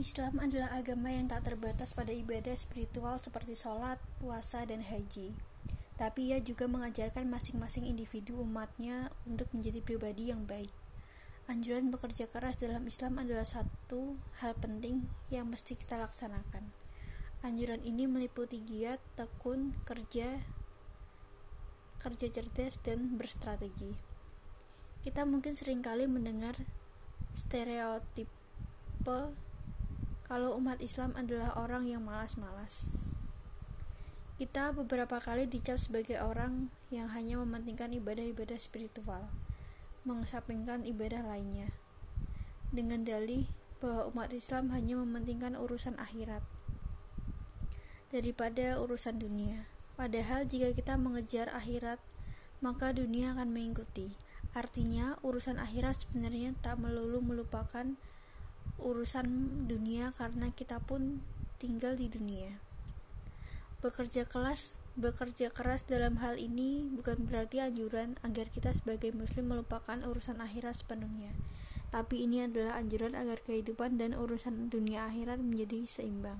Islam adalah agama yang tak terbatas pada ibadah spiritual seperti sholat, puasa, dan haji. Tapi ia juga mengajarkan masing-masing individu umatnya untuk menjadi pribadi yang baik. Anjuran bekerja keras dalam Islam adalah satu hal penting yang mesti kita laksanakan. Anjuran ini meliputi giat, tekun, kerja, kerja cerdas, dan berstrategi. Kita mungkin sering kali mendengar stereotipe kalau umat Islam adalah orang yang malas-malas. Kita beberapa kali dicap sebagai orang yang hanya mementingkan ibadah-ibadah spiritual, mengesampingkan ibadah lainnya. Dengan dalih bahwa umat Islam hanya mementingkan urusan akhirat daripada urusan dunia. Padahal jika kita mengejar akhirat, maka dunia akan mengikuti. Artinya, urusan akhirat sebenarnya tak melulu melupakan urusan dunia karena kita pun tinggal di dunia. Bekerja keras, bekerja keras dalam hal ini bukan berarti anjuran agar kita sebagai muslim melupakan urusan akhirat sepenuhnya. Tapi ini adalah anjuran agar kehidupan dan urusan dunia akhirat menjadi seimbang.